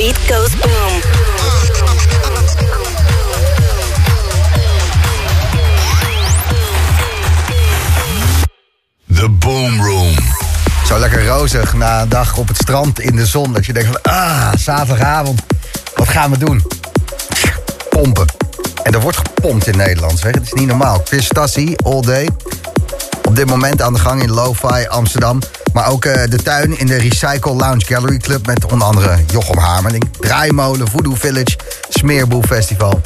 beat goes boom. The Boom Room. Zo lekker rozig na een dag op het strand in de zon. Dat je denkt van, ah, zaterdagavond, wat gaan we doen? Pompen. En er wordt gepompt in Nederland, zeg. Het is niet normaal. Chris Tassi, all day. Op dit moment aan de gang in Lo-Fi Amsterdam. Maar ook eh, de tuin in de Recycle Lounge Gallery Club... met onder andere Jochem Hamerling, Draaimolen, Voodoo Village... Smeerboel Festival.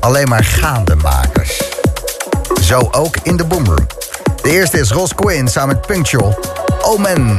Alleen maar gaandemakers. Zo ook in de Boomroom. De eerste is Ross Quinn samen met Punctual. Omen.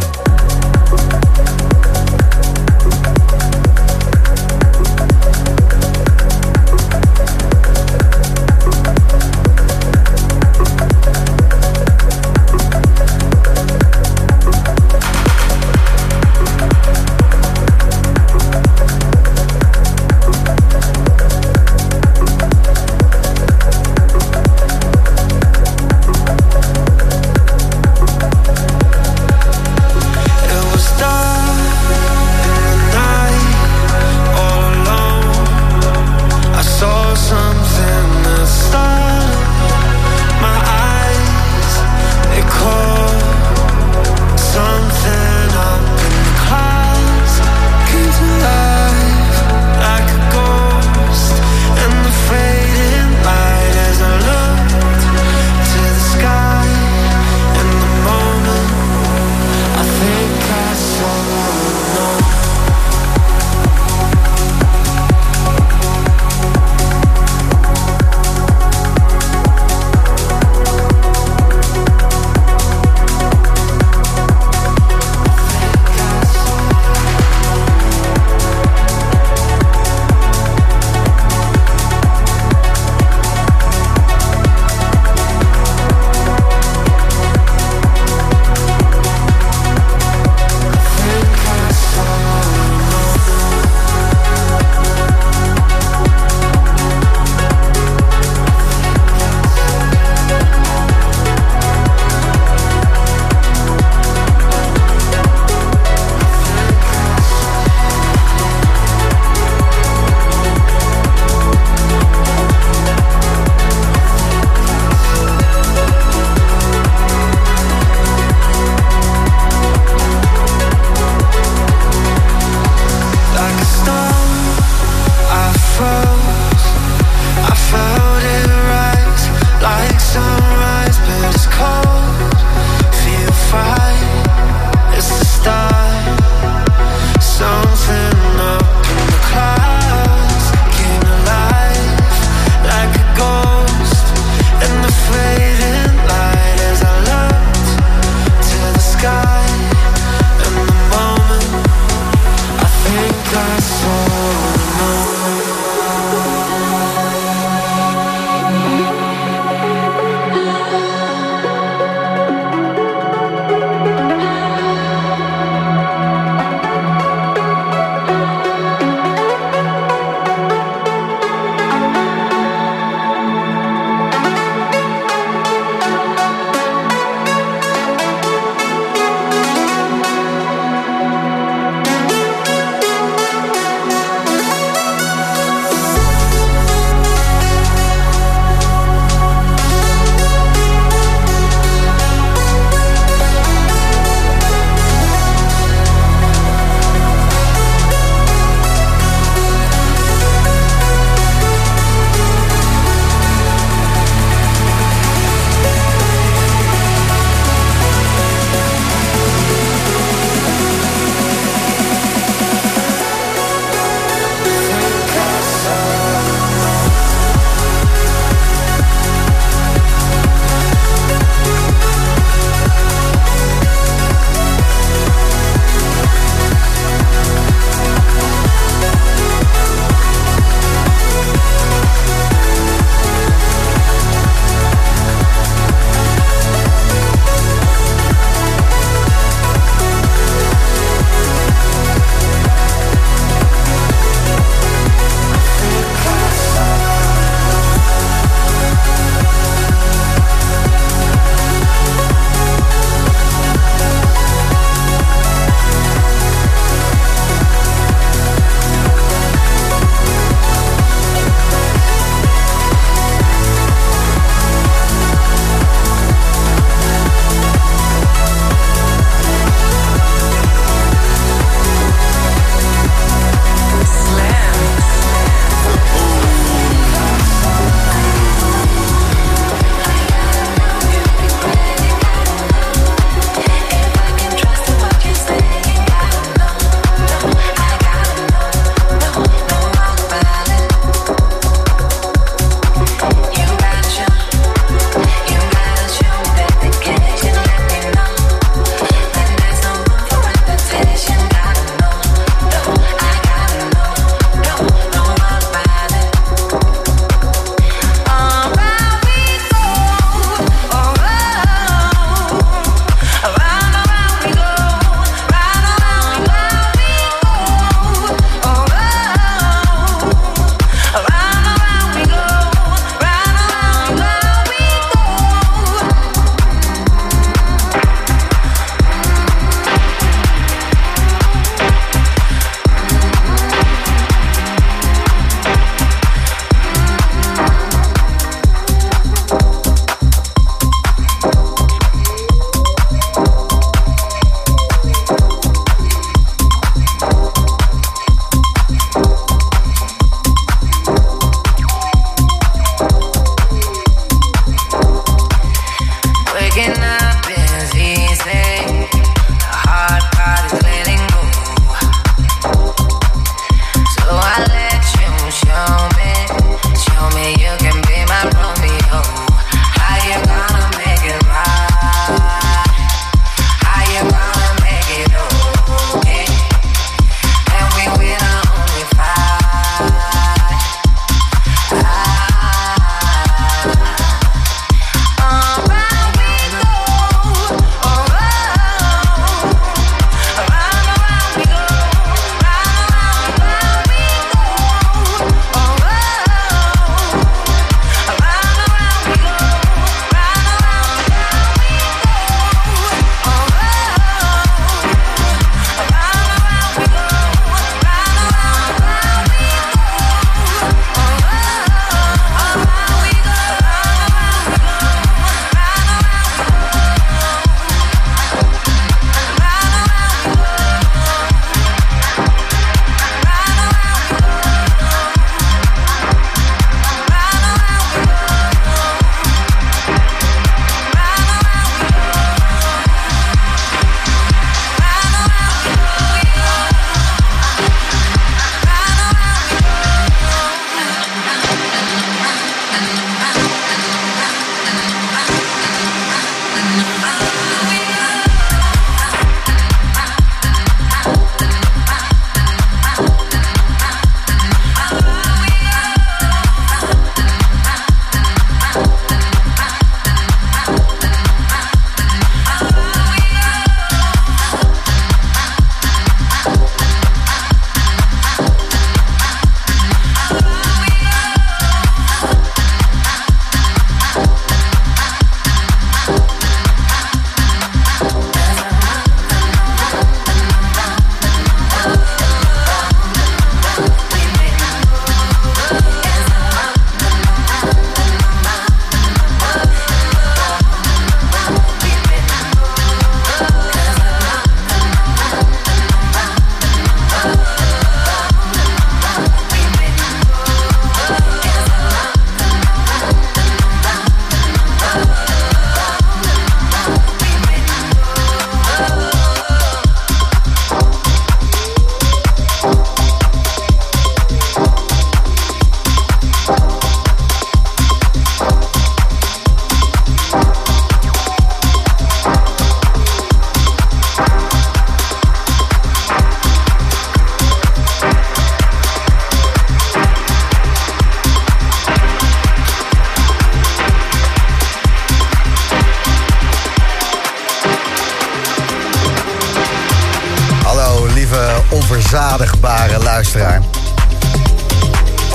Onverzadigbare luisteraar.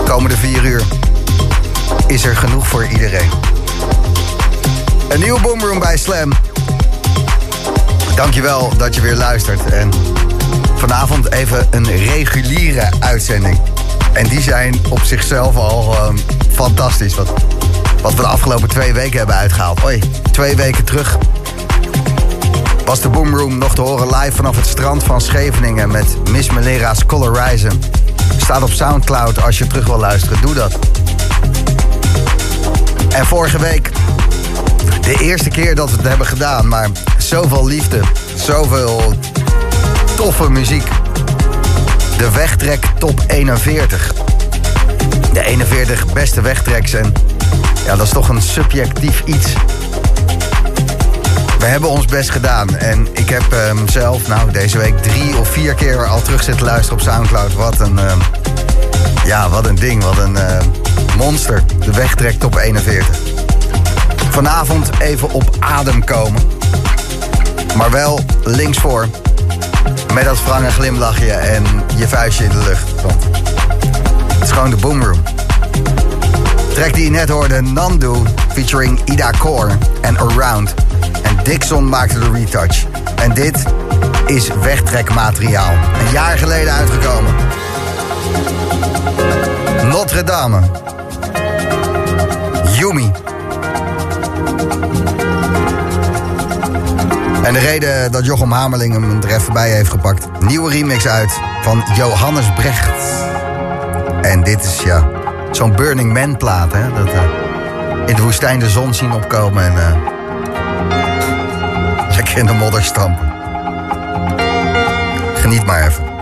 Komende vier uur is er genoeg voor iedereen. Een nieuwe Boomroom bij Slam. Dankjewel dat je weer luistert. En vanavond even een reguliere uitzending. En die zijn op zichzelf al gewoon fantastisch. Wat, wat we de afgelopen twee weken hebben uitgehaald. Hoi, twee weken terug was de Boomroom nog te horen live vanaf het strand van Scheveningen met Miss Melera's Colorizen. Staat op Soundcloud als je terug wil luisteren, doe dat. En vorige week, de eerste keer dat we het hebben gedaan, maar zoveel liefde, zoveel toffe muziek. De wegtrek top 41. De 41 beste wegtreks en ja, dat is toch een subjectief iets. We hebben ons best gedaan. En ik heb um, zelf, nou, deze week drie of vier keer al terug zitten luisteren op Soundcloud. Wat een, uh, ja, wat een ding, wat een uh, monster. De wegtrek top 41. Vanavond even op adem komen. Maar wel linksvoor. Met dat wrange glimlachje en je vuistje in de lucht. Want het is gewoon de boomroom. Track die je net hoorde, Nandu, featuring Ida Core en Around. En Dixon maakte de retouch. En dit is wegtrekmateriaal. Een jaar geleden uitgekomen. Notre Dame. Yumi. En de reden dat Jochem Hamerling hem er even bij heeft gepakt. Nieuwe remix uit van Johannes Brecht. En dit is ja, zo'n Burning Man plaat. Hè? Dat uh, in de woestijn de zon zien opkomen en lekker in de modder stampen. Geniet maar even.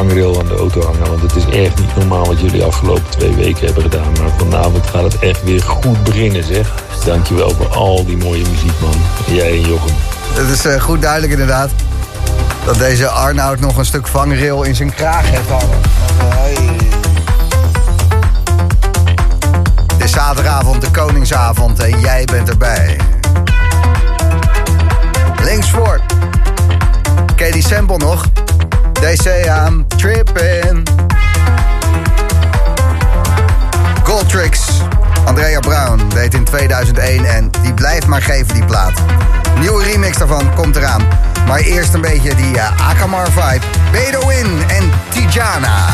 Vangrail aan de auto hangen. Want het is echt niet normaal wat jullie afgelopen twee weken hebben gedaan. Maar vanavond gaat het echt weer goed beginnen, zeg. Dankjewel voor al die mooie muziek, man. Jij en Jochem. Het is uh, goed duidelijk inderdaad. Dat deze Arnoud nog een stuk vangrail in zijn kraag heeft hangen. Het is zaterdagavond, de Koningsavond en jij bent erbij. Links voor. Ken die sample nog? They say I'm tripping. Gold Tricks. Andrea Brown deed in 2001 en die blijft maar geven die plaat. Nieuwe remix daarvan komt eraan. Maar eerst een beetje die uh, Akamar vibe. Bedouin en Tijana.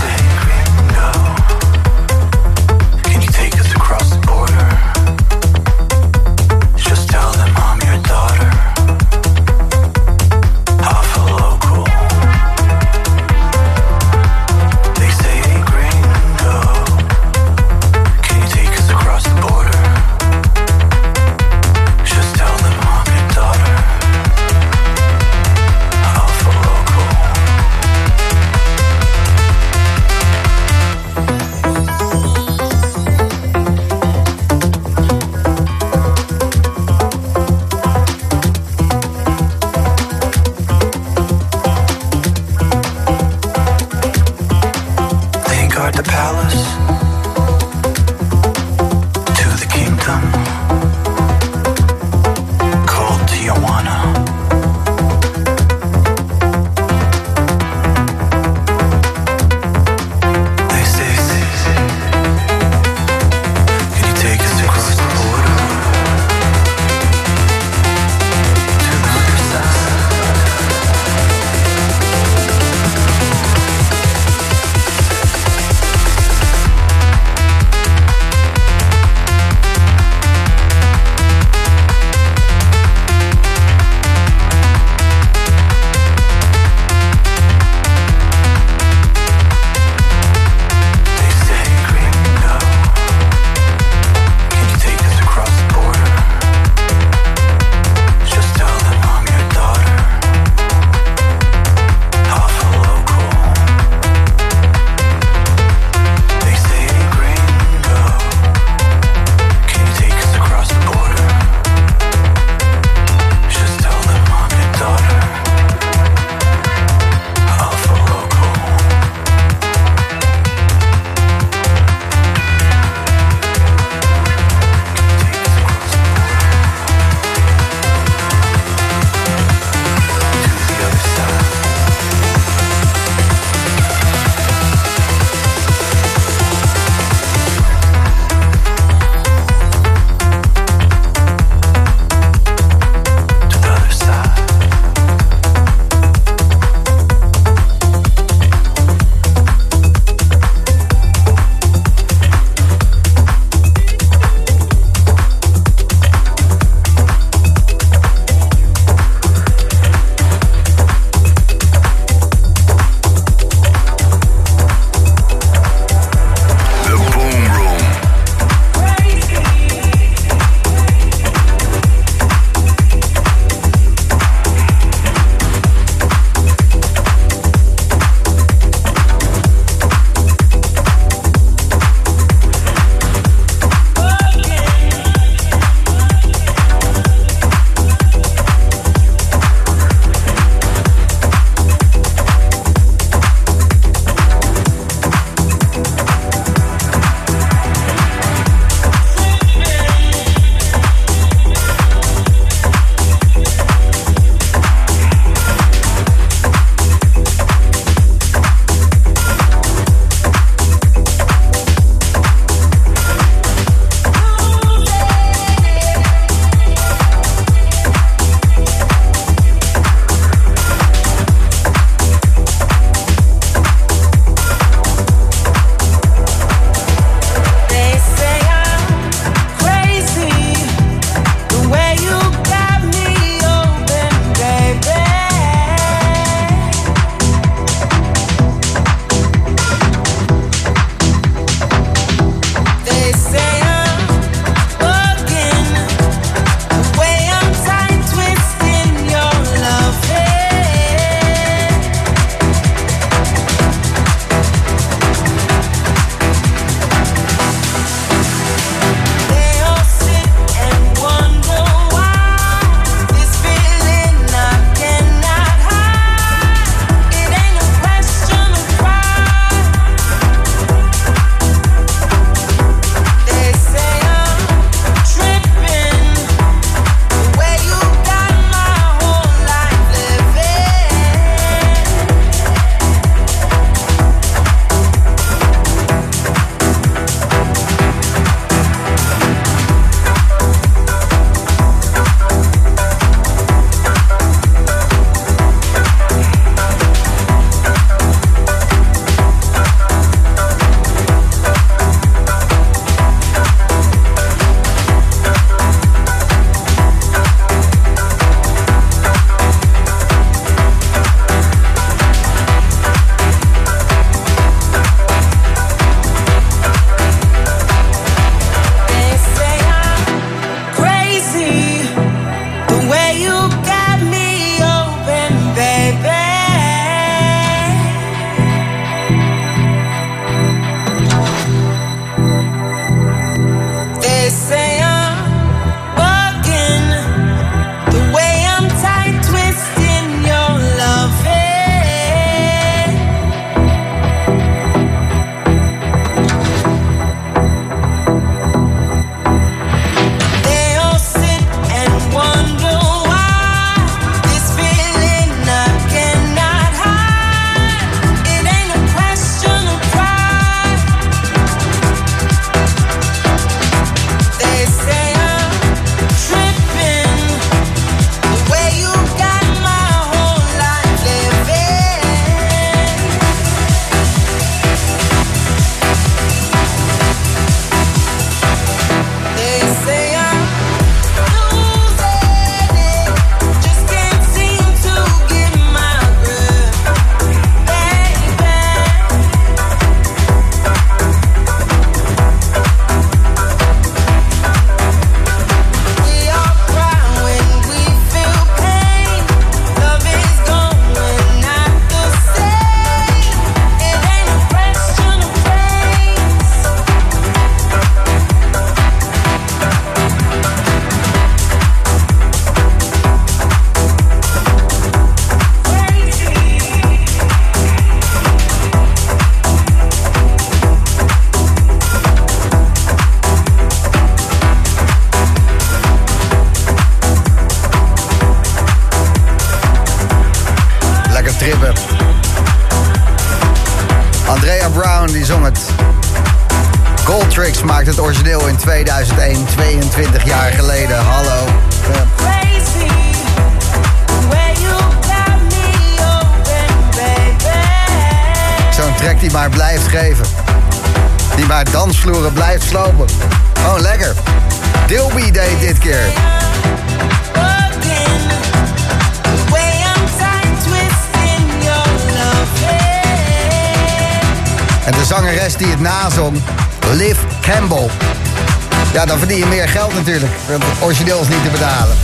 Natuurlijk. Want het niet te betalen.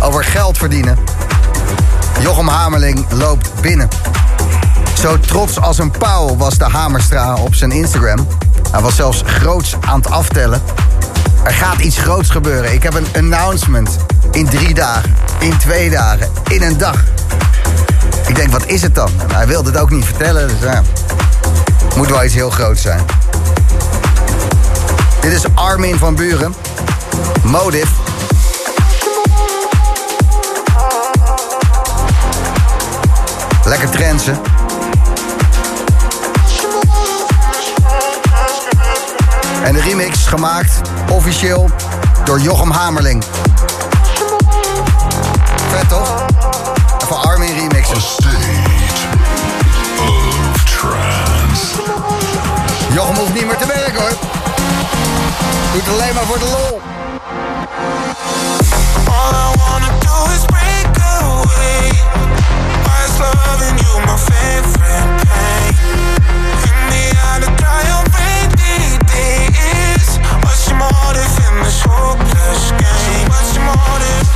Over geld verdienen. Jochem Hamerling loopt binnen. Zo trots als een pauw was de Hamerstra op zijn Instagram. Hij was zelfs groots aan het aftellen. Er gaat iets groots gebeuren. Ik heb een announcement. In drie dagen, in twee dagen, in een dag. Ik denk, wat is het dan? Hij wilde het ook niet vertellen, dus ja. Moet wel iets heel groots zijn. Dit is Armin van Buren. Motive. Lekker trensen. En de remix gemaakt officieel door Jochem Hamerling. Vet toch? Even Armin remixen. Jochem hoeft niet meer te werken hoor. Doet alleen maar voor de lol. All I wanna do is break away. Why is loving you my favorite pain? Hang me out to dry on rainy days. What's your motive in this hopeless game? What's your motive?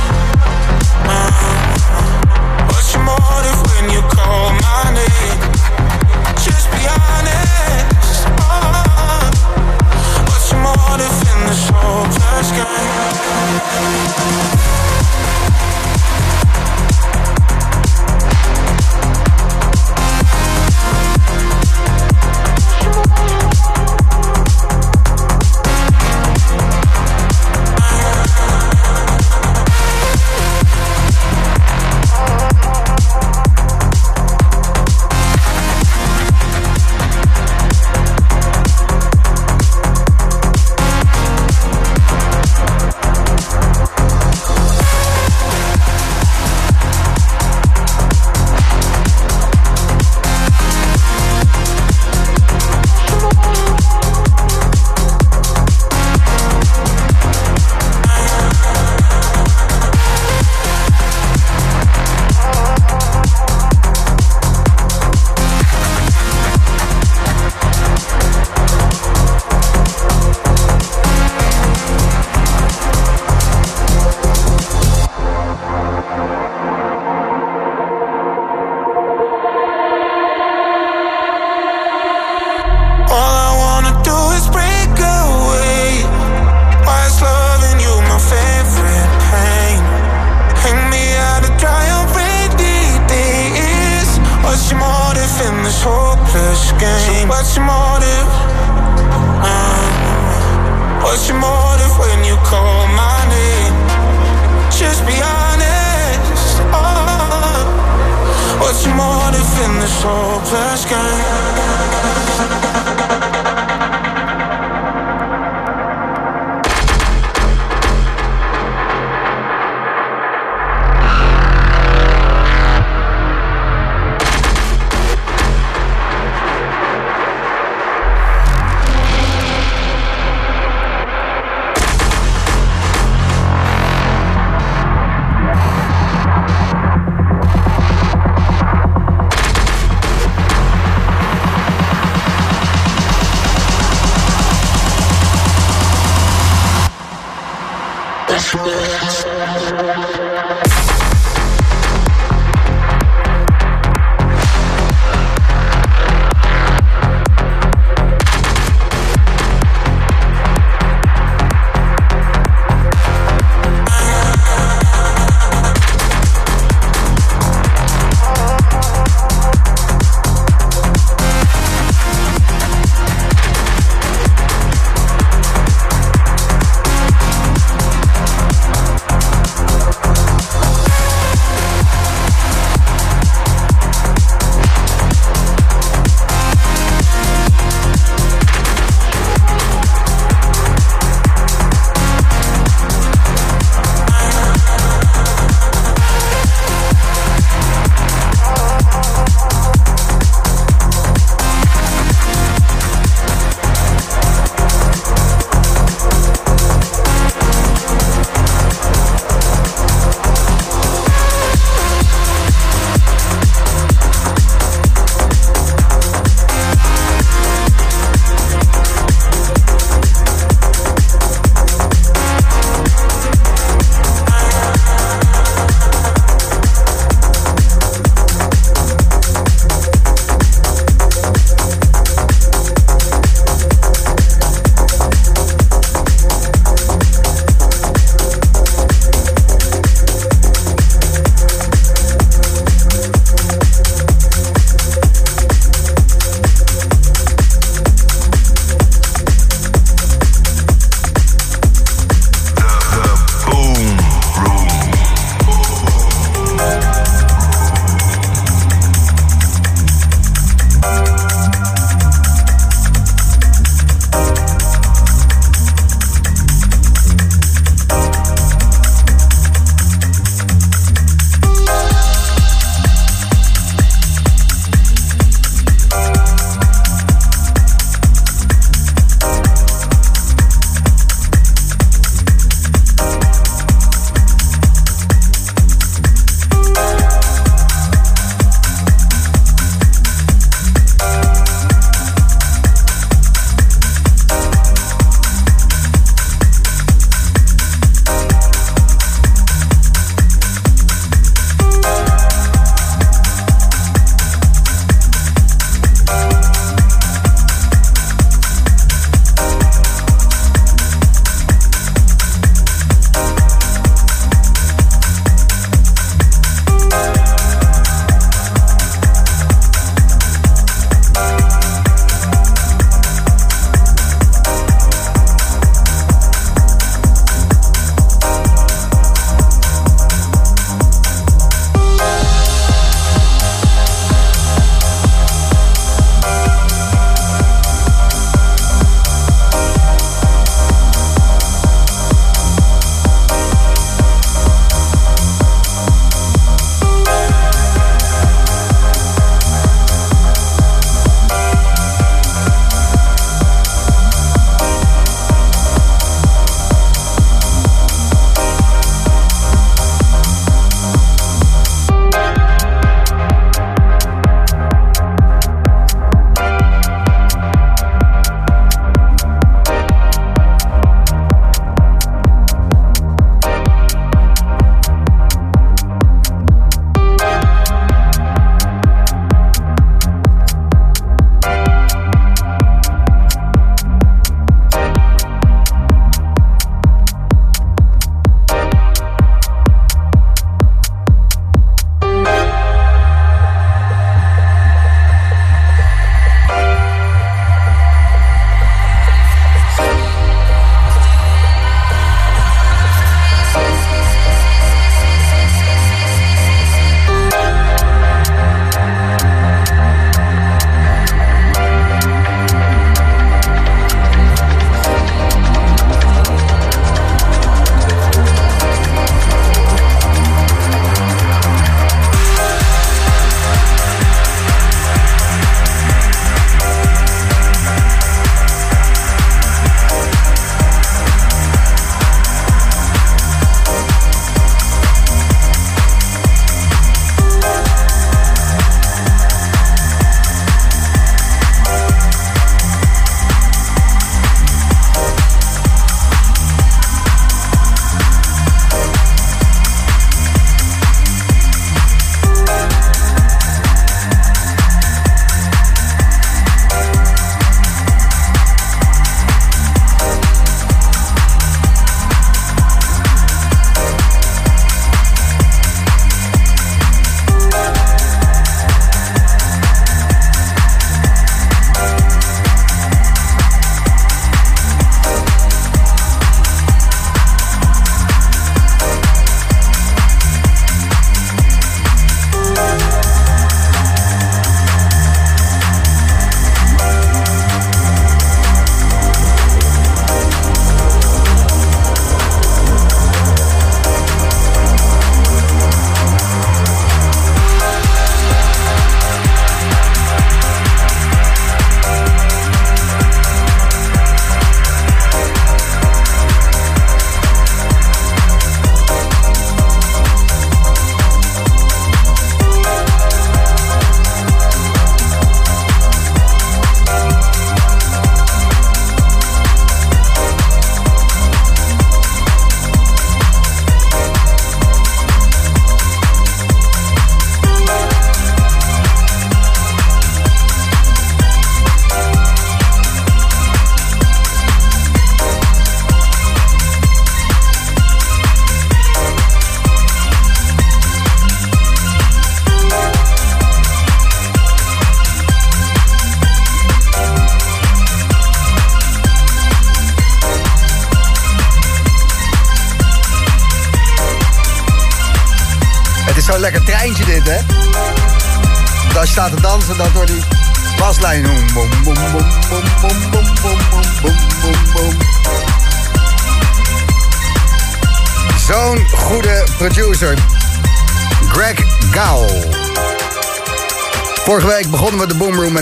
What's your motive when you call my name? Just be honest. sky.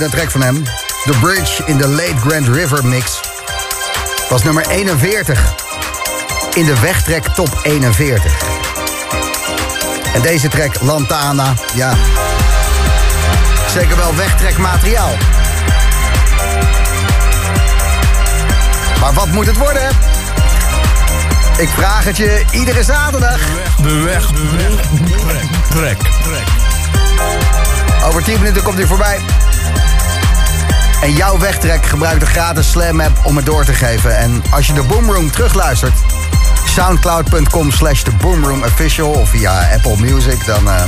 Een track van hem. The Bridge in de Late Grand River mix. Was nummer 41 in de wegtrek top 41. En deze track, Lantana, ja. Zeker wel wegtrekmateriaal. Maar wat moet het worden? Ik vraag het je iedere zaterdag. De weg, de weg, trek, trek. Over 10 minuten komt hij voorbij. En jouw wegtrek gebruik de gratis Slam app om het door te geven. En als je de Boomroom terugluistert, soundcloud.com slash de Boomroom Official of via Apple Music, dan uh,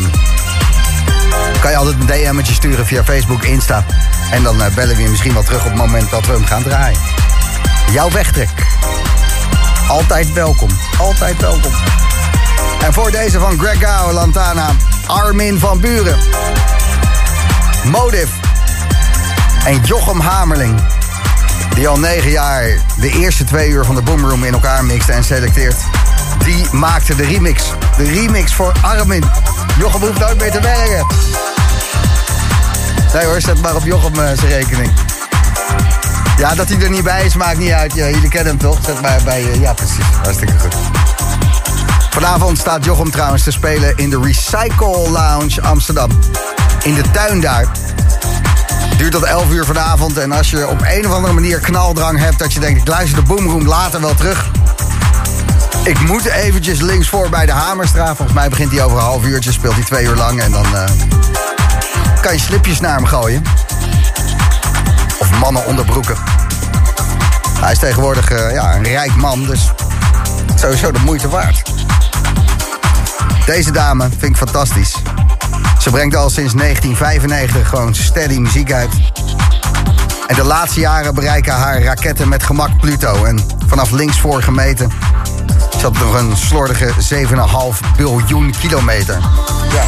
kan je altijd een DM'tje sturen via Facebook, Insta. En dan uh, bellen we je misschien wel terug op het moment dat we hem gaan draaien. Jouw wegtrek. Altijd welkom. Altijd welkom. En voor deze van Greg Lantana, Armin van Buren. Motive. En Jochem Hamerling. Die al negen jaar de eerste twee uur van de Boomroom in elkaar mixte en selecteert. Die maakte de remix. De remix voor Armin. Jochem hoeft nooit meer te werken. Nee hoor, zet maar op Jochem uh, zijn rekening. Ja, dat hij er niet bij is, maakt niet uit. Ja, jullie kennen hem toch? Zet maar bij... Uh, ja, precies. Hartstikke goed. Vanavond staat Jochem trouwens te spelen in de Recycle Lounge Amsterdam. In de tuin daar. Duurt tot 11 uur vanavond. En als je op een of andere manier knaldrang hebt... dat je denkt, ik luister de Boomroom later wel terug... Ik moet eventjes linksvoor bij de Hamerstraat. Volgens mij begint hij over een half uurtje, speelt hij twee uur lang... en dan uh, kan je slipjes naar hem gooien. Of mannen onderbroeken. Hij is tegenwoordig uh, ja, een rijk man, dus sowieso de moeite waard. Deze dame vind ik fantastisch. Ze brengt al sinds 1995 gewoon steady muziek uit. En de laatste jaren bereiken haar raketten met gemak Pluto. En vanaf linksvoor gemeten zat nog een slordige 7,5 biljoen kilometer. Ja.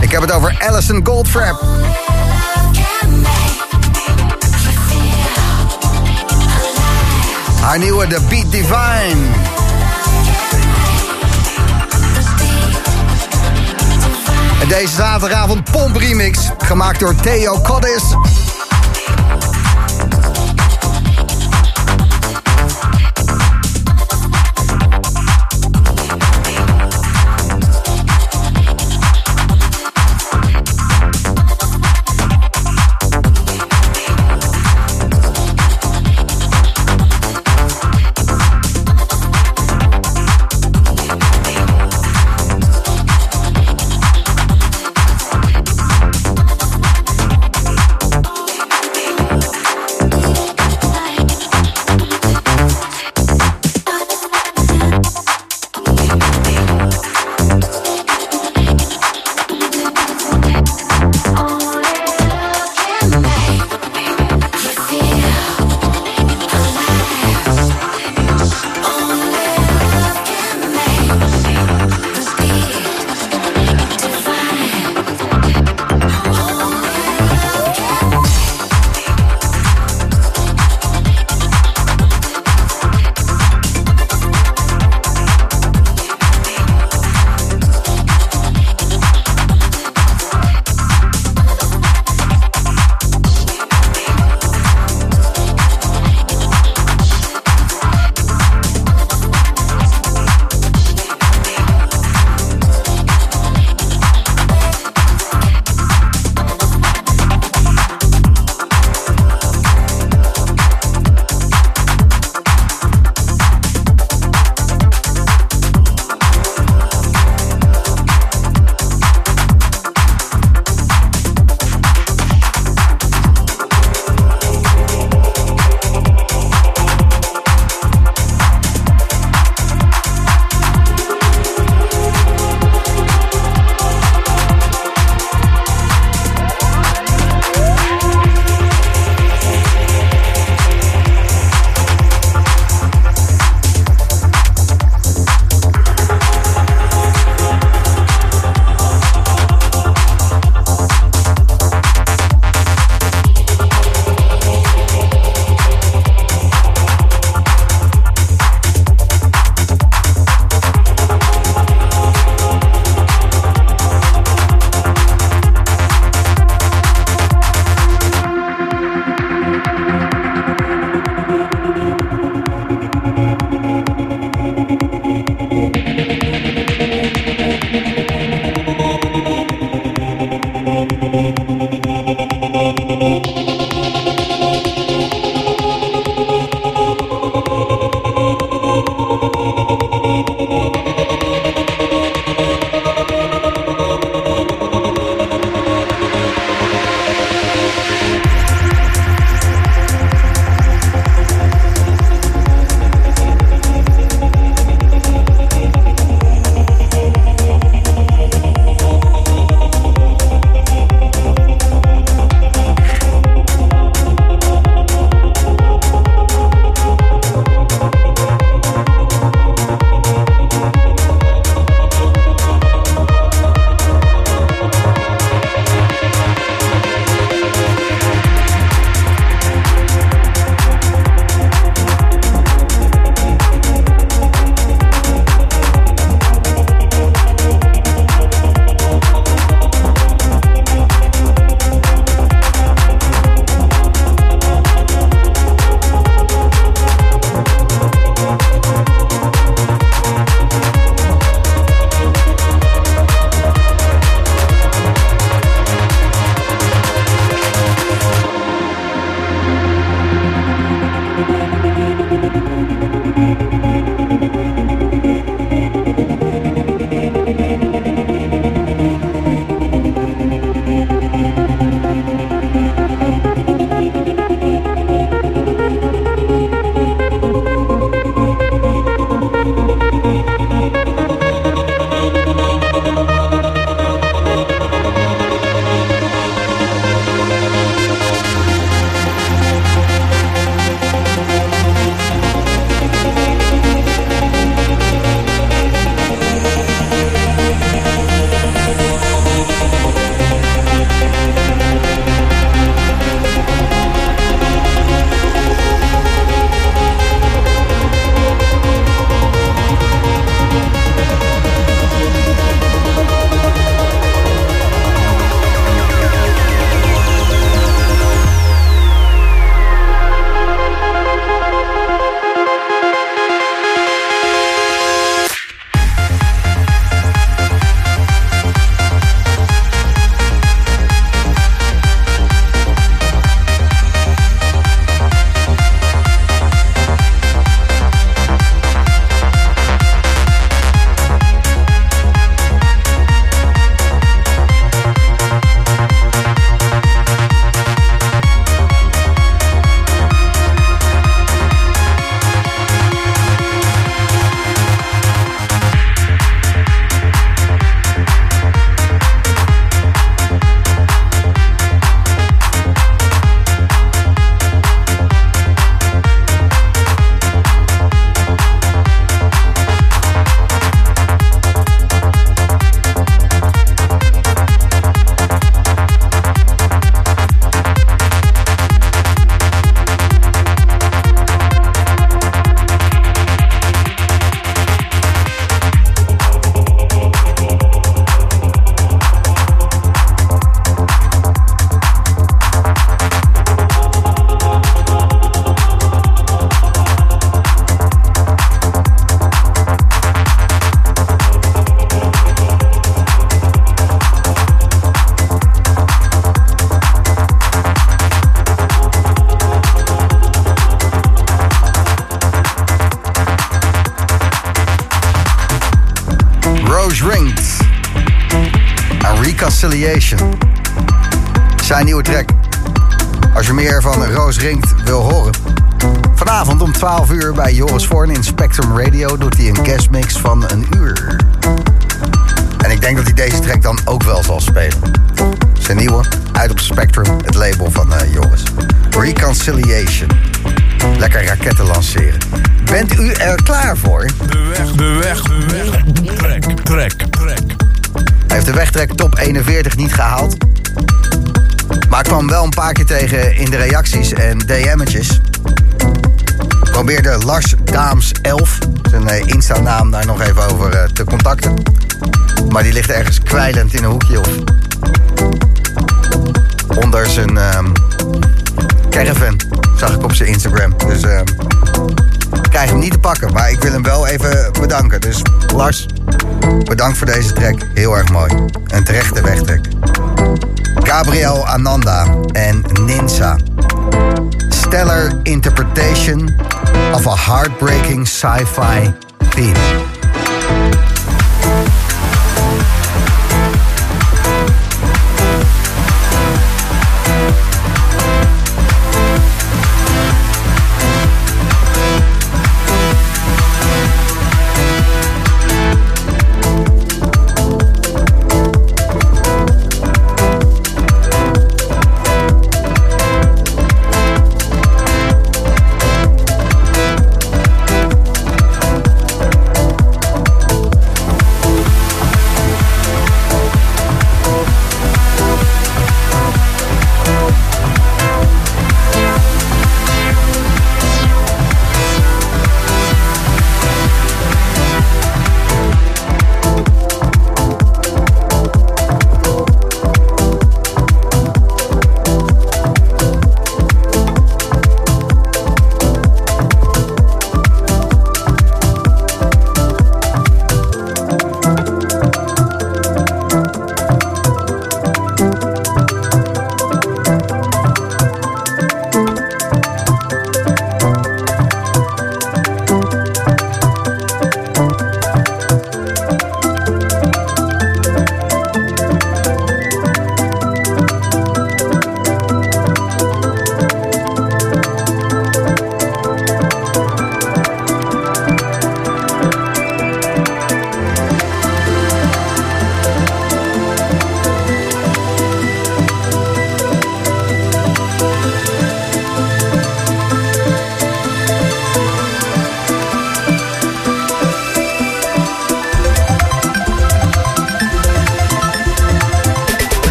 Ik heb het over Alison Goldfrapp. Haar nieuwe The Beat Divine. En deze zaterdagavond Pomp Remix, gemaakt door Theo Codis. Of a heartbreaking sci-fi theme.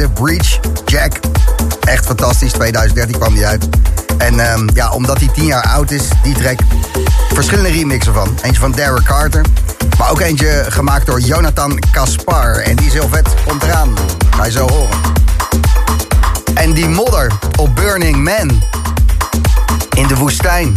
geleden. Breach, Jack. Echt fantastisch. 2013 kwam die uit. En ehm, ja, omdat hij 10 jaar oud is, die track. Verschillende remixen van. Eentje van Derek Carter. Maar ook eentje gemaakt door Jonathan Kaspar. En die is heel vet. Ga je zo horen. En die modder op Burning Man. In de woestijn.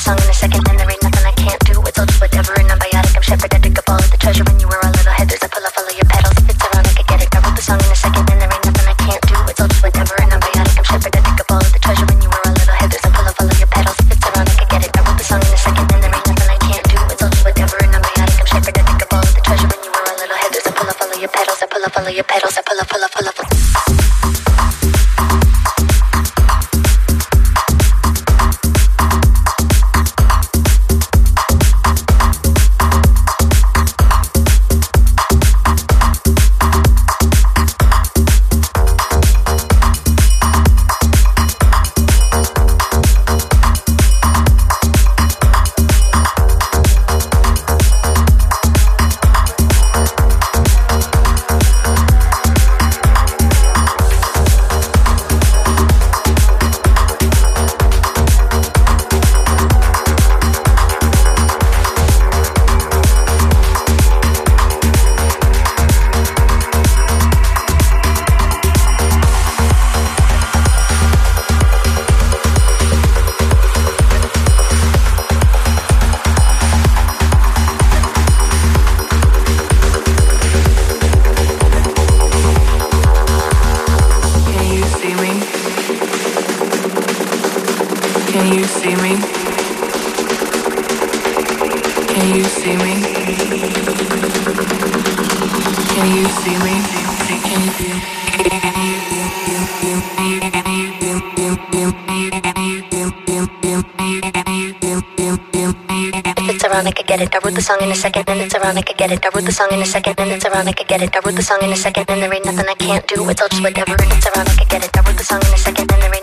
song the song in a second and it's ironic, I get it. I wrote the song in a second and it's ironic, I get it. I wrote the song in a second and there ain't nothing I can't do. It's all just whatever and it's ironic, I get it. I wrote the song in a second and there ain't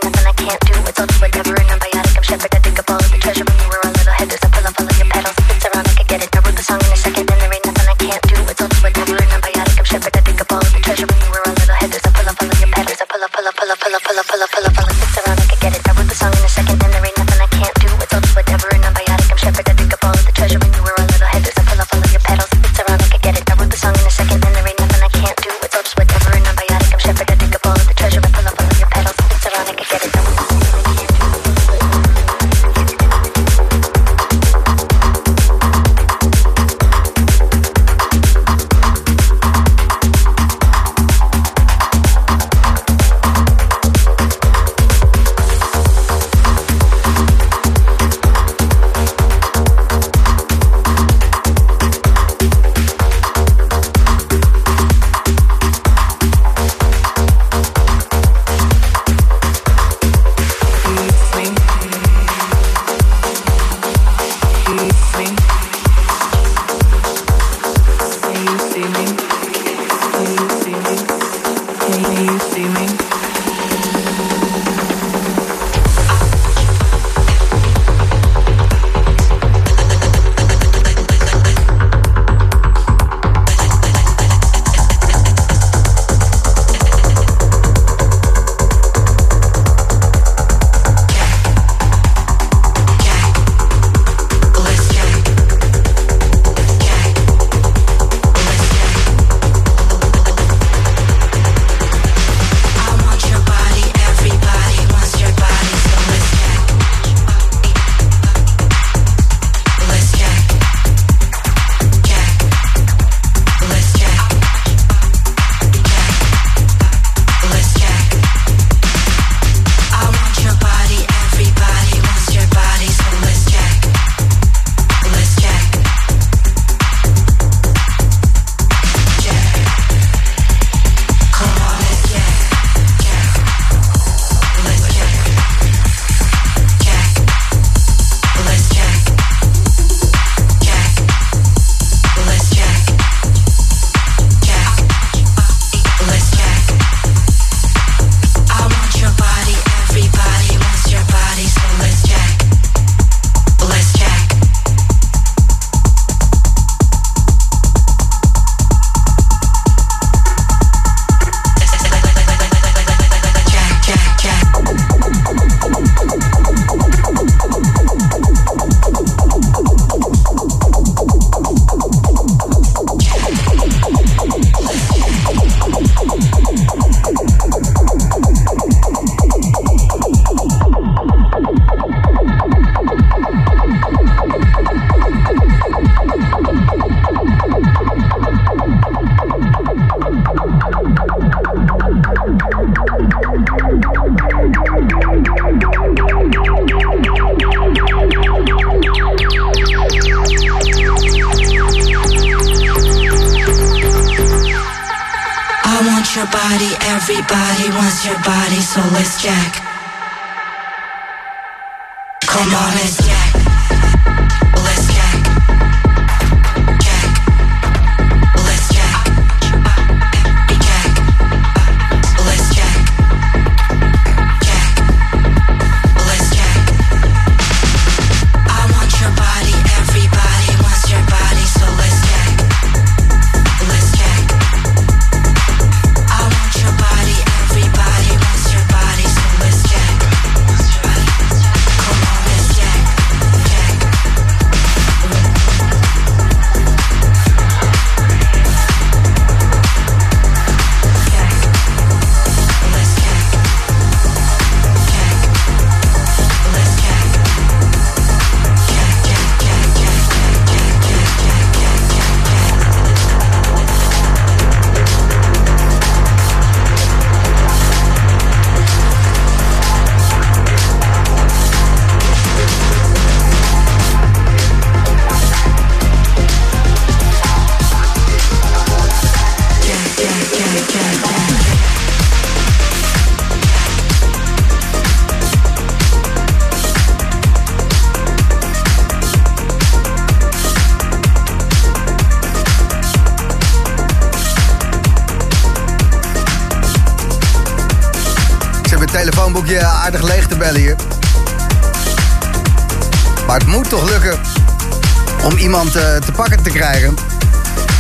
te krijgen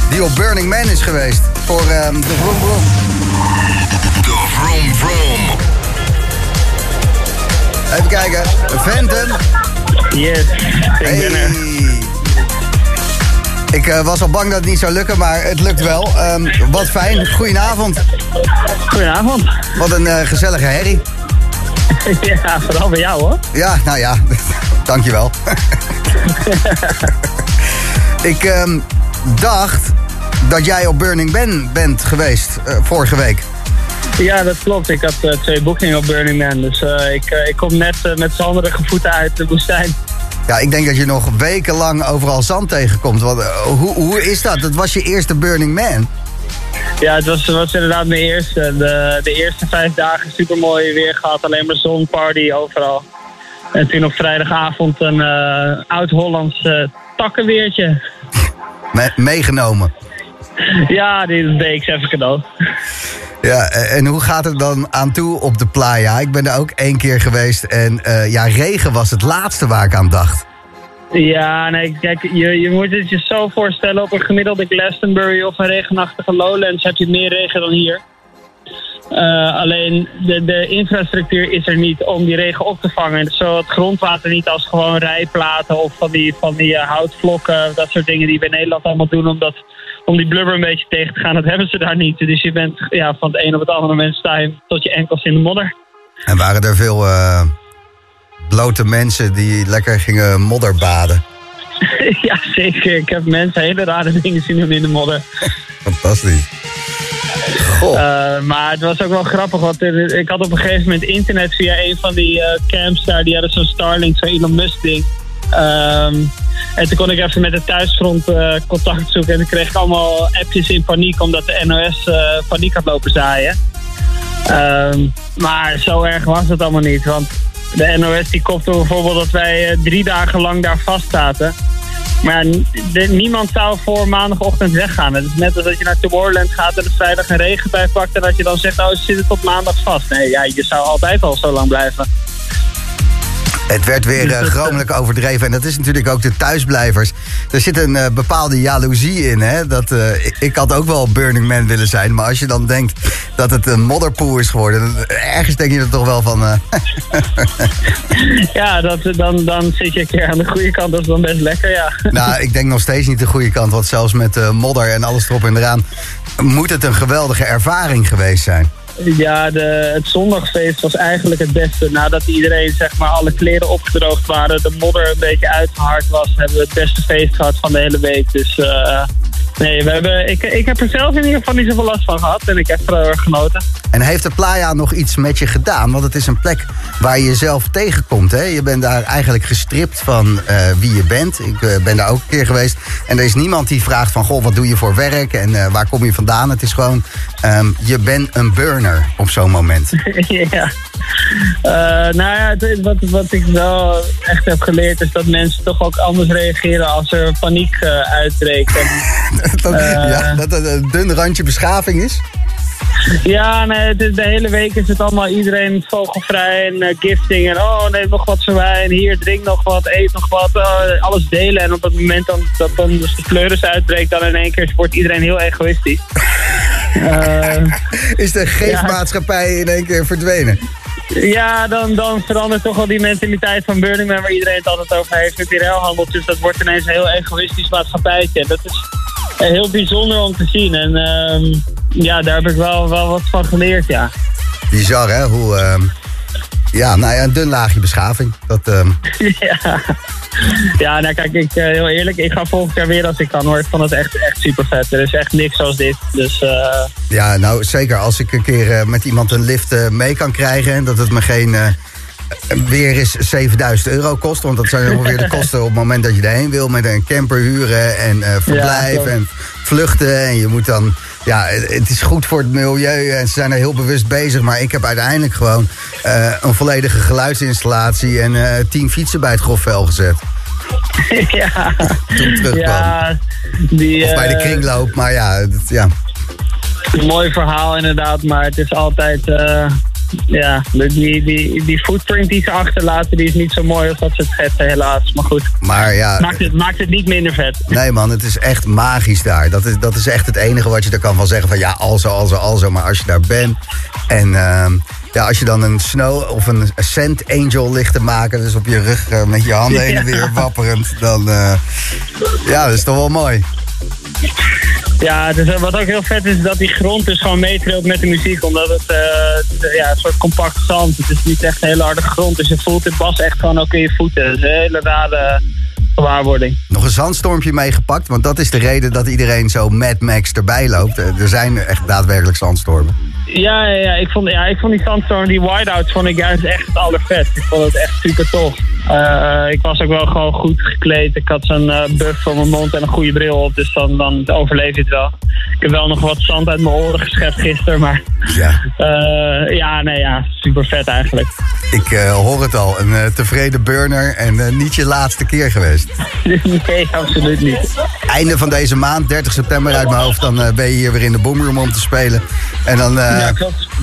die op Burning Man is geweest voor ehm, de Vroom Vroom. De Vroom Vroom. Even kijken. Phantom. Yes, ik ben er. Ik eh, was al bang dat het niet zou lukken, maar het lukt wel. Ehm, wat fijn. Goedenavond. Goedenavond. Wat een eh, gezellige herrie. Ja, vooral bij jou hoor. Ja, nou ja, dankjewel. ik ehm, dacht dat jij op Burning Man bent geweest eh, vorige week. Ja, dat klopt. Ik had eh, twee boekingen op Burning Man. Dus eh, ik, ik kom net met zanderige voeten uit de woestijn. Ja, ik denk dat je nog wekenlang overal zand tegenkomt. Want, hoe, hoe is dat? Dat was je eerste Burning Man. Ja, het was, was inderdaad mijn eerste. De, de eerste vijf dagen super mooi weer gehad. Alleen maar zonparty overal. En toen op vrijdagavond een oud-Hollands takkenweertje. Me- meegenomen. Ja, die deed ik even cadeau. Ja, en hoe gaat het dan aan toe op de playa? Ik ben er ook één keer geweest en eh, ja, regen was het laatste waar ik aan dacht. Ja, nee, kijk, je, je moet het je zo voorstellen. Op een gemiddelde Glastonbury of een regenachtige Lowlands heb je meer regen dan hier. Eh, alleen de, de infrastructuur is er niet om die regen op te vangen. Zo het grondwater niet als gewoon rijplaten of van die, van die eh, houtvlokken, dat soort dingen die we in Nederland allemaal doen om, dat, om die blubber een beetje tegen te gaan. Dat hebben ze daar niet. Dus je bent ja, van het een op het andere moment sta je tot je enkels in de modder. En waren er veel eh, blote mensen die lekker gingen modderbaden. ja, zeker. Ik heb mensen hele rare dingen zien doen in de modder. Fantastisch. Eh, maar het was ook wel grappig, want er- ik had op een gegeven moment internet via een van die eh, camps daar. Die hadden zo'n Starlink, zo'n Elon Musk ding. Ehm, en toen kon ik even met het thuisfront eh, contact zoeken. En toen kreeg ik allemaal appjes in paniek, omdat de NOS paniek had lopen zaaien. Ehm, maar zo erg was het allemaal niet, want de NOS die kopte bijvoorbeeld dat wij eh, drie dagen lang daar vast zaten. Maar niemand zou voor maandagochtend weggaan. Het is net als dat je naar Tomorrowland gaat en er vrijdag een regenbui pakt... en dat je dan zegt, oh, ze zitten tot maandag vast. Nee, ja, je zou altijd al zo lang blijven. Het werd weer eh, gromelijk overdreven. En dat is natuurlijk ook de thuisblijvers. Er zit een eh, bepaalde jaloezie in. Hè? Dat, eh, ik, had ook wel Burning Man willen zijn. Maar als je dan denkt dat het een modderpoel is geworden... dan- ergens denk je er toch wel van... Ja, dat, dan, dan zit je een keer aan de goede kant. Dat is dan best lekker, ja. nou, ik denk nog steeds niet de goede kant. Want zelfs met modder en alles erop en eraan... moet het een geweldige ervaring geweest zijn. Ja, de, het zondagsfeest was eigenlijk het beste. Nadat iedereen, zeg maar, alle kleren opgedroogd waren... de modder een beetje uitgehard was... hebben we het beste feest gehad van de hele week. Dus eh, Nee, we hebben, ik, ik heb er zelf in ieder geval niet zoveel last van gehad. En ik heb er heel erg genoten. En heeft de playa nog iets met je gedaan? Want het is een plek waar je jezelf tegenkomt. Hè? Je bent daar eigenlijk gestript van eh, wie je bent. Ik eh, ben daar ook een keer geweest. En er is niemand die vraagt van... Goh, wat doe je voor werk en waar kom je vandaan? Het is gewoon, ehm, je bent een burner op zo'n moment. ja. Eh, nou ja, het- wat, wat ik wel echt heb geleerd is dat mensen toch ook anders reageren als er paniek eh, uitbreekt. En, dat, Eh. ja, dat het een dun randje beschaving is. ja, nee, het is, de hele week is het allemaal iedereen vogelvrij en gifting. En oh, neem nog wat voor wijn, hier, drink nog wat, eet nog wat. alles delen. En op het moment dan, dat dan dus de pleuris uitbreekt, dan in één keer wordt iedereen heel egoïstisch. Eh, Is de geefmaatschappij in één keer verdwenen? Ja, dan, dan verandert toch wel die mentaliteit van Burning Man waar iedereen het altijd over heeft met die ruilhandel. Dus dat wordt ineens een heel egoïstisch maatschappijtje. Dat is eh, heel bijzonder om te zien. En ehm, ja, daar heb ik wel, wel wat van geleerd, ja. Bizar, hè? Hoe, ehm, ja, nou ja, een dun laagje beschaving. Dat, ehm, ja. ja, nou kijk, ik, eh, heel eerlijk, ik ga volgend jaar weer als ik kan hoor. Ik vond het echt, echt super vet. Er is echt niks zoals dit. Dus eh, ja, nou zeker als ik een keer eh, met iemand een lift mee kan krijgen... en dat het me geen weer is 7000 euro kost. Want dat zijn ongeveer de kosten op het moment dat je erheen wil... met een camper huren en eh, verblijf en vluchten. En je moet dan... Ja, het is goed voor het milieu en ze zijn er heel bewust bezig. Maar ik heb uiteindelijk gewoon eh, een volledige geluidsinstallatie... en eh, tien fietsen bij het grofvel gezet. ja. Toen terugkwam. Ja, die, Of bij de eh, kringloop, maar ja, ja. Mooi verhaal inderdaad, maar het is altijd... ja, de- die, die, die footprint die ze achterlaten, die is niet zo mooi als dat ze het schetsen, helaas. Maar goed, Maar ja, maakt, het, maakt het niet minder vet. Nee man, het is echt magisch daar. Dat is, dat is echt het enige wat je er kan van zeggen. Van ja, alzo, alzo, alzo. Maar als je daar bent en ehm, ja, als je dan een snow of een sand angel ligt te maken... dus op je rug eh, met je handen heen en weer wapperend... dan eh, ja, dat is toch wel mooi. Ja, dus, eh, wat ook heel vet is, dat die grond dus gewoon meetrilt met de muziek. Omdat het eh, ja, een soort compact zand. Het is niet echt een hele harde grond. Dus je voelt het bas echt gewoon ook in je voeten. Dat is een hele rare gewaarwording. Nog een zandstormpje meegepakt, want dat is de reden dat iedereen zo Mad Max erbij loopt. Eh, Er zijn echt daadwerkelijk zandstormen. Ja, ja, ja, ik vond, ja, ik vond die sandstorm, die whiteouts vond ik juist echt het allervet. Ik vond het echt super tof. Eh, ik was ook wel gewoon goed gekleed. Ik had zo'n eh, buff voor mijn mond en een goede bril op. Dus dan, dan overleef je het wel. Ik heb wel nog wat zand uit mijn oren geschept gisteren. Maar Ja. eh, ja, nee, ja, super vet eigenlijk. Ik eh, hoor het al, een eh, tevreden burner en eh, niet je laatste keer geweest. nee, absoluut niet. Einde van deze maand, 30 september uit mijn hoofd, dan ben je hier weer in de boomroom om te spelen. En dan Ja,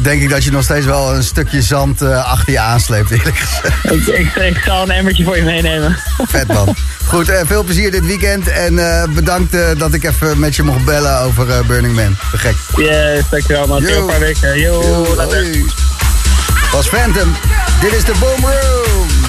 denk ik dat je nog steeds wel een stukje zand achter je aansleept, eerlijk gezegd. Ik, ik, ik zal een emmertje voor je meenemen. Vet man. Goed, veel plezier dit weekend en bedankt dat ik even met je mocht bellen over Burning Man. Te gek. Yes, dankjewel man. Tot Yo. een paar weken. Yo, Yo, later. hoi. Was Phantom. Dit is de Boomroom. Thank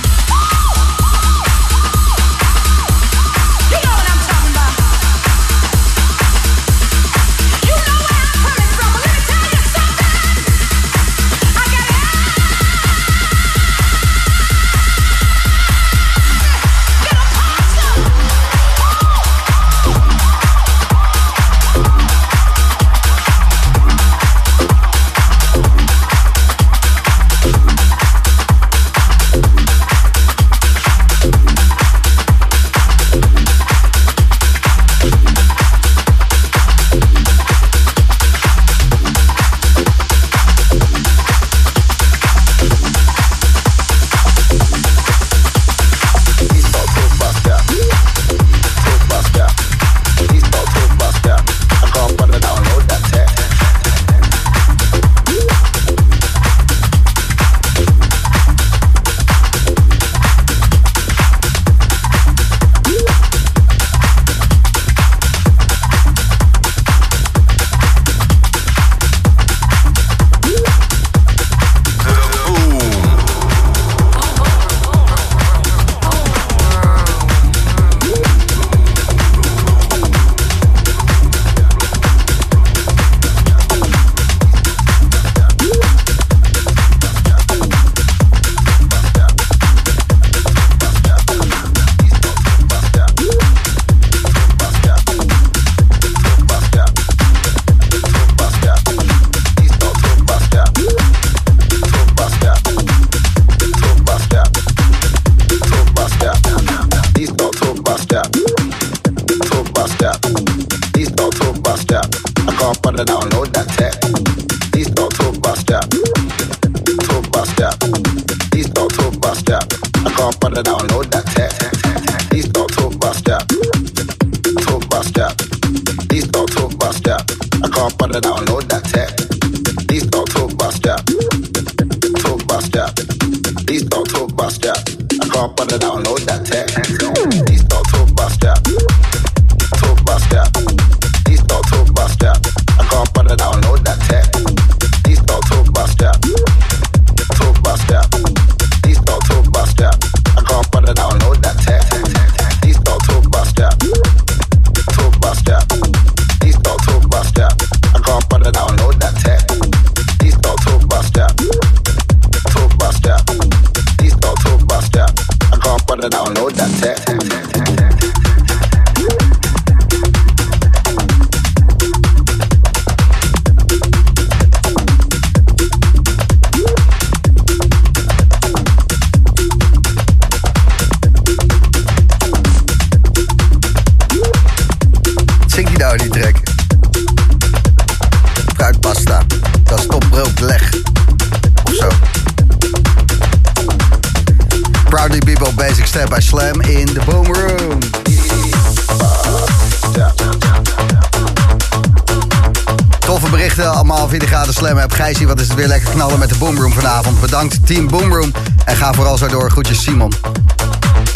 team Boom Room. En ga vooral zo door. Groetjes Simon.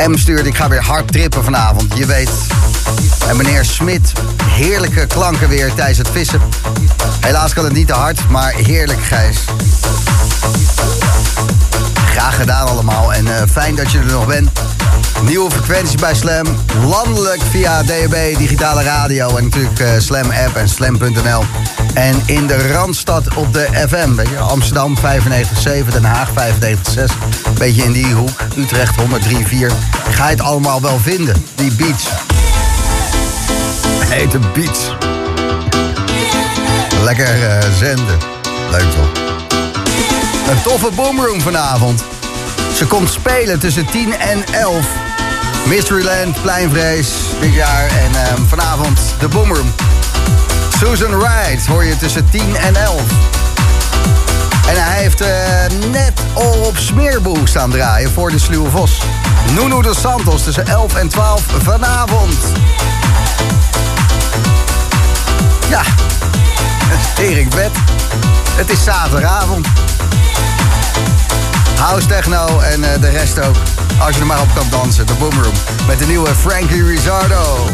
M stuurt, ik ga weer hard trippen vanavond. Je weet. En meneer Smit, heerlijke klanken weer tijdens het vissen. Helaas kan het niet te hard, maar heerlijk Gijs. Graag gedaan allemaal en eh, fijn dat je er nog bent. Nieuwe frequentie bij Slam. Landelijk via DAB, digitale radio en natuurlijk eh, Slam app en slam.nl. En in de Randstad op de FM. Weet je, Amsterdam 95.7, Den Haag 95.6. Beetje in die hoek. Utrecht 103.4. Ga je het allemaal wel vinden, die beats. Hete beats. Lekker eh, zenden. Leuk toch? Een toffe boomroom vanavond. Ze komt spelen tussen 10 en 11. Mysteryland, Pleinvrees, dit jaar. En ehm, vanavond de boomroom. Susan Wright hoor je tussen 10 en 11. En hij heeft eh, net al op smeerboel staan draaien voor de Sluwe Vos. Nuno dos Santos tussen 11 en 12 vanavond. Ja, Erik Wet. Het is zaterdagavond. House techno en eh, de rest ook. Als je er maar op kan dansen. De Boomroom. Met de nieuwe Frankie Rizzardo.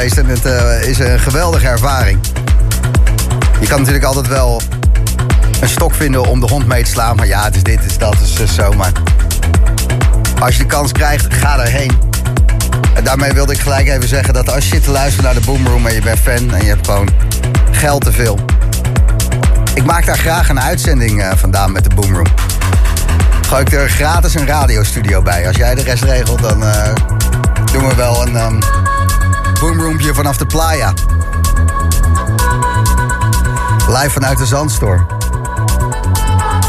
En het eh, is een geweldige ervaring. Je kan natuurlijk altijd wel een stok vinden om de hond mee te slaan. Maar ja, het is dit, het is dat, het is eh, zo. Maar als je de kans krijgt, ga erheen. En daarmee wilde ik gelijk even zeggen dat als je zit te luisteren naar de Boomroom... en je bent fan en je hebt gewoon geld te veel... ik maak daar graag een uitzending eh, vandaan met de Boomroom. Gooi ik er gratis een radiostudio bij. Als jij de rest regelt, dan eh, doen we wel een um, boomroompje vanaf de playa. Live vanuit de Zandstorm.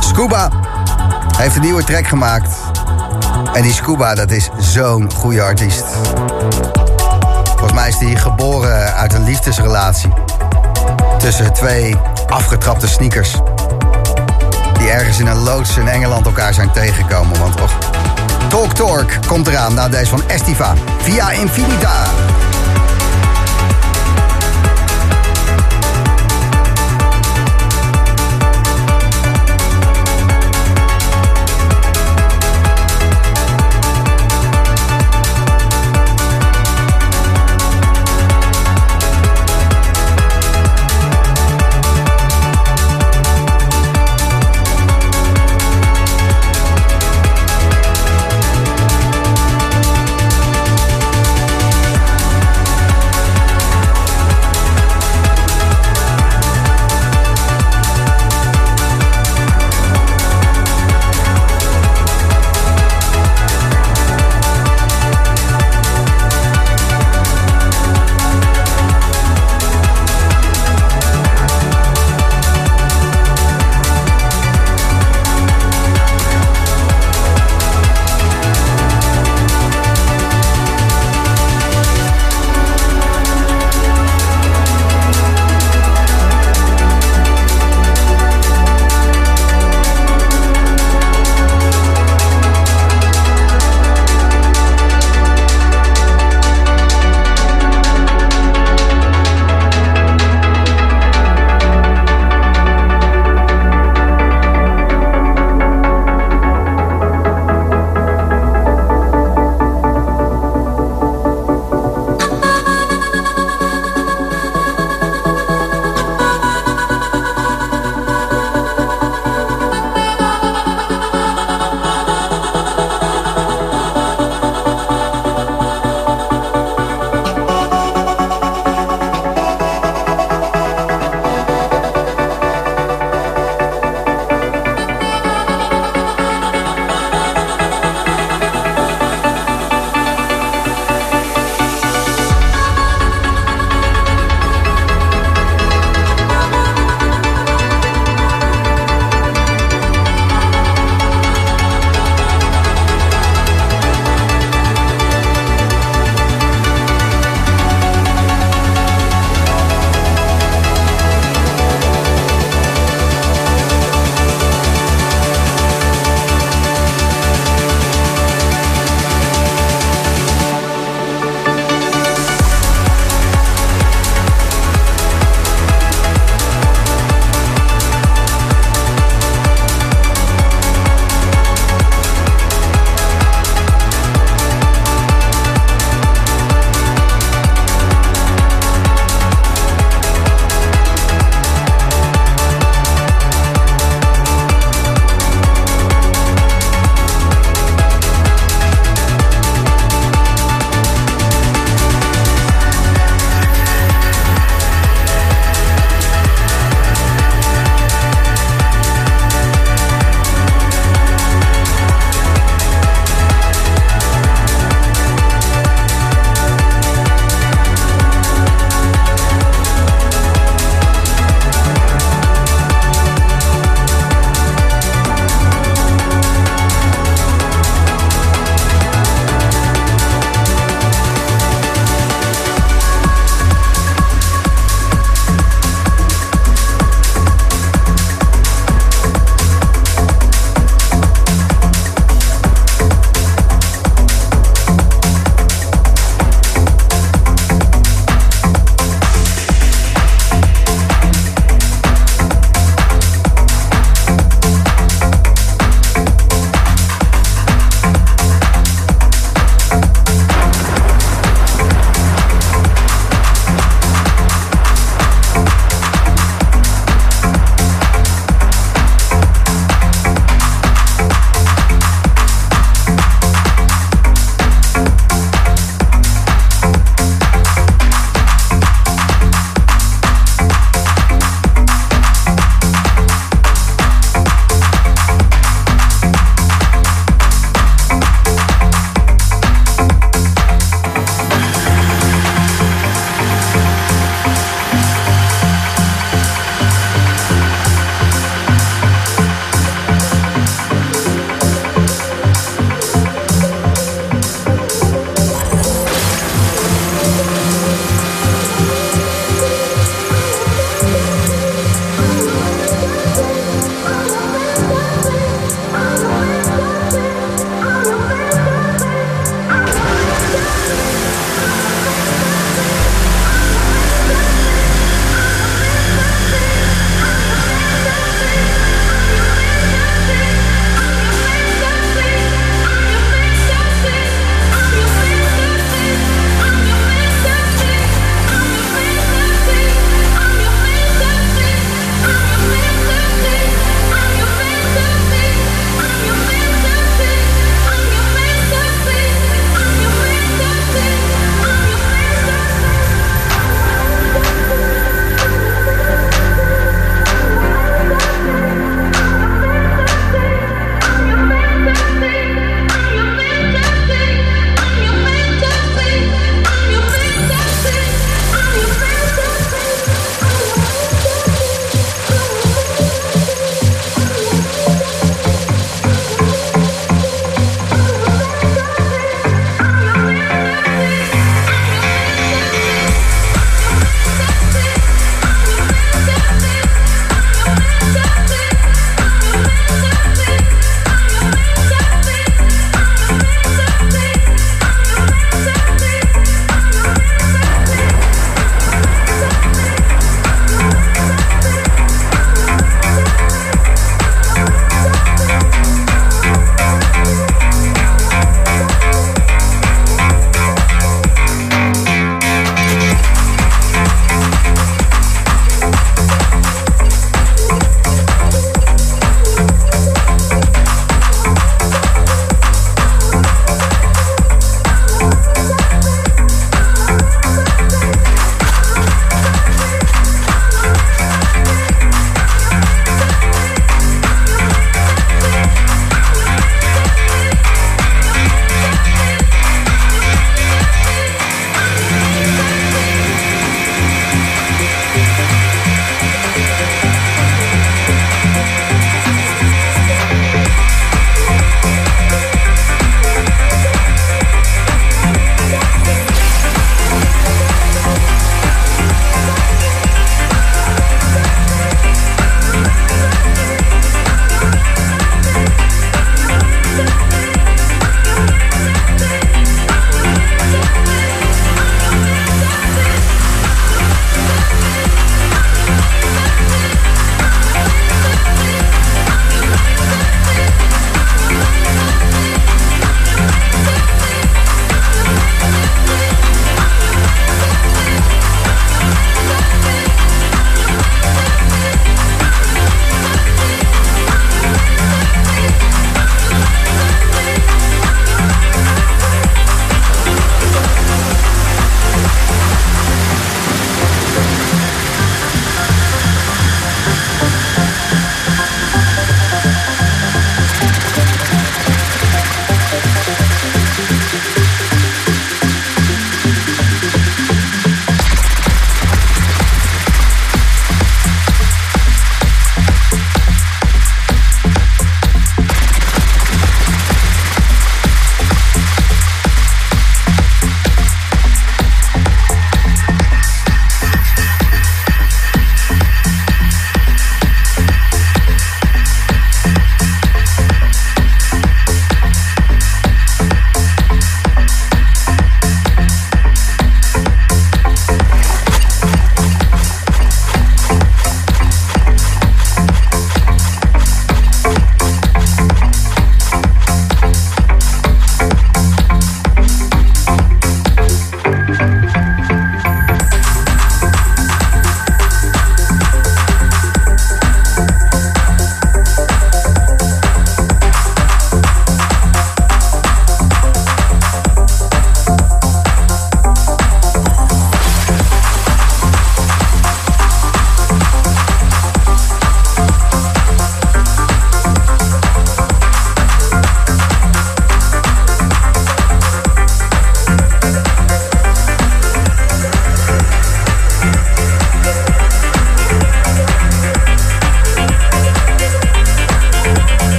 Scuba heeft een nieuwe track gemaakt. En die Scuba, dat is zo'n goede artiest. Volgens mij is die geboren uit een liefdesrelatie. Tussen twee afgetrapte sneakers. Die ergens in een loods in Engeland elkaar zijn tegengekomen. Want och, Talk Talk komt eraan na deze van Estiva. Via Infinita.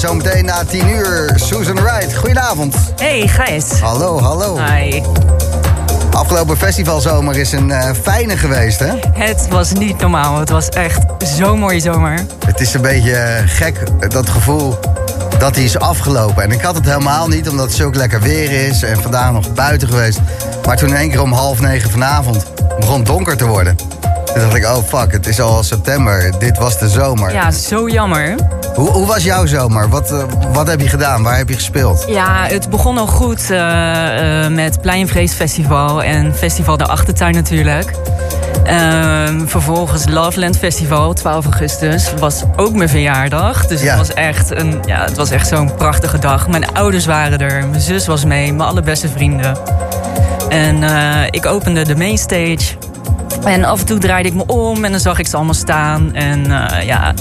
Zometeen na 10 uur Susan Wright. Goedenavond. Hey, Gijs. Hallo, hallo. Hi. Afgelopen festivalzomer is een eh, fijne geweest, hè? Het was niet normaal. Het was echt zo'n mooie zomer. Het is een beetje eh, gek, dat gevoel dat hij is afgelopen. En ik had het helemaal niet, omdat het zulk lekker weer is... en vandaag nog buiten geweest. Maar toen in één keer om half negen vanavond begon het donker te worden. Toen dacht ik, oh fuck, het is al september. Dit was de zomer. Ja, zo jammer. Hoe, hoe was jouw zomer? Wat, eh, wat heb je gedaan? Waar heb je gespeeld? Ja, het begon al goed eh, eh, met Pleinvrees Festival en Festival de Achtertuin natuurlijk. Ehm, vervolgens Loveland Festival, 12 augustus, was ook mijn verjaardag. Dus Ja. het was echt, een, ja, het was echt zo'n prachtige dag. Mijn ouders waren er, mijn zus was mee, mijn allerbeste vrienden. En ik opende de mainstage. En af en toe draaide ik me om en dan zag ik ze allemaal staan. En ja,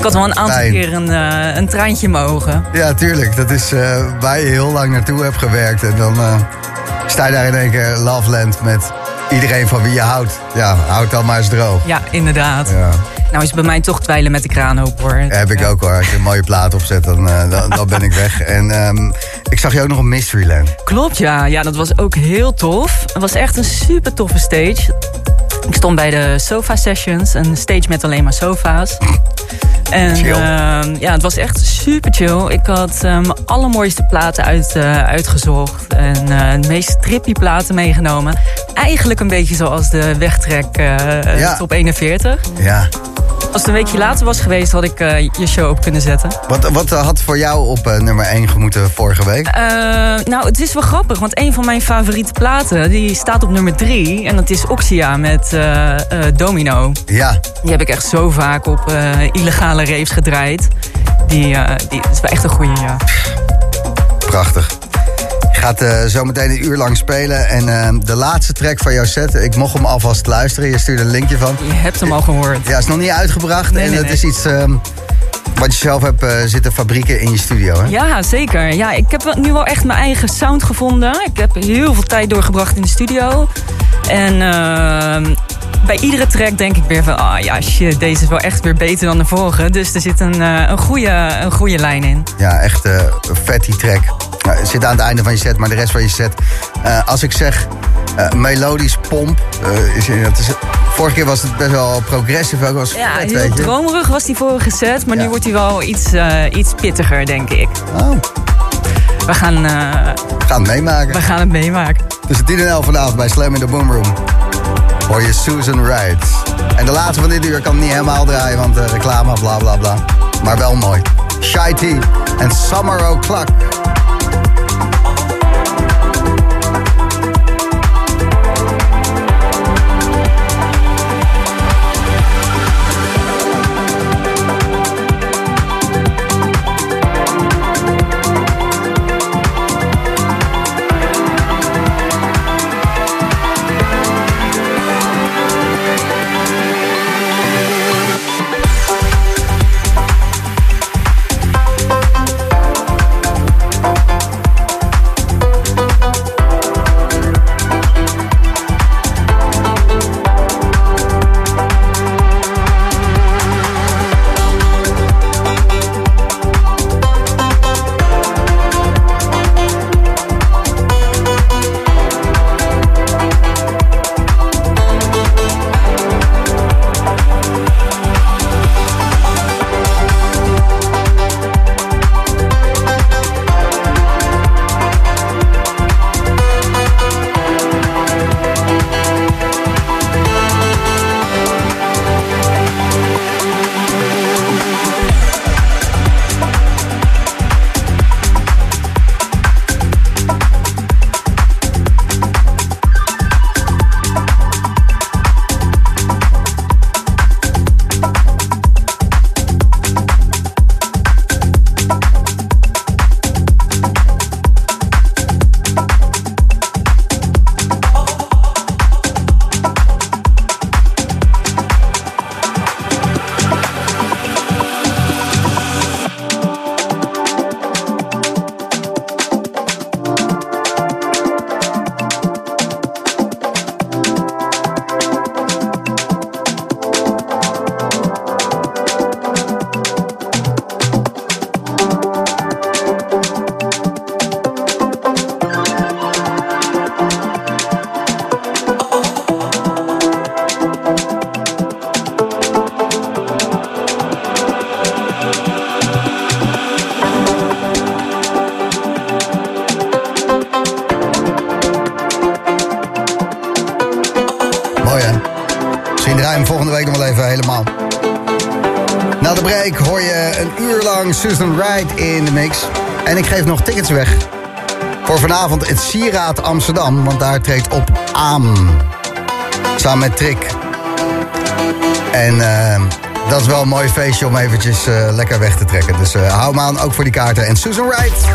ik had wel een aantal Fijn. keer een, eh, een traantje in mijn ogen. Ja, tuurlijk. Dat is eh, waar je heel lang naartoe hebt gewerkt. En dan eh, sta je daar in één keer Loveland met iedereen van wie je houdt. Ja, houd dan maar eens droog. Ja, inderdaad. Ja. Nou is het bij mij toch dweilen met de kraan open hoor. Heb ik ook hoor. Als je een mooie plaat opzet, dan, dan, dan ben ik weg. En ehm, ik zag je ook nog op Mysteryland. Klopt, ja. Ja, dat was ook heel tof. Het was echt een super toffe stage. Ik stond bij de Sofa Sessions, een stage met alleen maar sofa's. En ehm, ja, het was echt super chill. Ik had eh, mijn allermooiste platen uit, eh, uitgezocht. En eh, de meest trippy platen meegenomen. Eigenlijk een beetje zoals de wegtrek Ja. top 41. Ja. Als het een weekje later was geweest, had ik eh, je show op kunnen zetten. Wat, wat eh, had voor jou op eh, nummer 1 gemoeten vorige week? Nou, het is wel grappig, want een van mijn favoriete platen... die staat op nummer drie. En dat is Oxia met Domino. Ja. Die heb ik echt zo vaak op illegale raves gedraaid. Die, die is wel echt een goeie, ja. Prachtig. Gaat eh, zo meteen een uur lang spelen. En eh, de laatste track van jouw set, ik mocht hem alvast luisteren. Je stuurde een linkje van. Je hebt hem al gehoord. Ja, is nog niet uitgebracht. Nee, en nee, het nee. is iets ehm, wat je zelf hebt eh, zitten fabrieken in je studio, hè? Ja, zeker. Ja, ik heb nu wel echt mijn eigen sound gevonden. Ik heb heel veel tijd doorgebracht in de studio. En ehm, bij iedere track denk ik weer van... ah ja, shit, deze is wel echt weer beter dan de vorige. Dus er zit een, eh, een, goede, een goede lijn in. Ja, echt vet die track. Nou, het zit aan het einde van je set, maar de rest van je set... eh, als ik zeg eh, melodisch pomp... eh, is, dat is, vorige keer was het best wel progressive. Ook was Ja, vet, heel dromerig was die vorige set. Maar Ja. nu wordt hij wel iets, iets pittiger, denk ik. Oh, We gaan, we gaan het meemaken. we gaan het meemaken. Tussen 10 en 11 vanavond bij Slam in the Boom Room. Hoor je Susan Wright. En de laatste van dit uur kan niet helemaal draaien, want reclame, bla bla bla. Maar wel mooi. Shy T en Summer O'Clock. Geef nog tickets weg. Voor vanavond het Sieraad Amsterdam. Want daar treedt op Aam. Samen met Trick. En eh, dat is wel een mooi feestje om eventjes eh, lekker weg te trekken. Dus eh, hou me aan, ook voor die kaarten. En Susan Wright.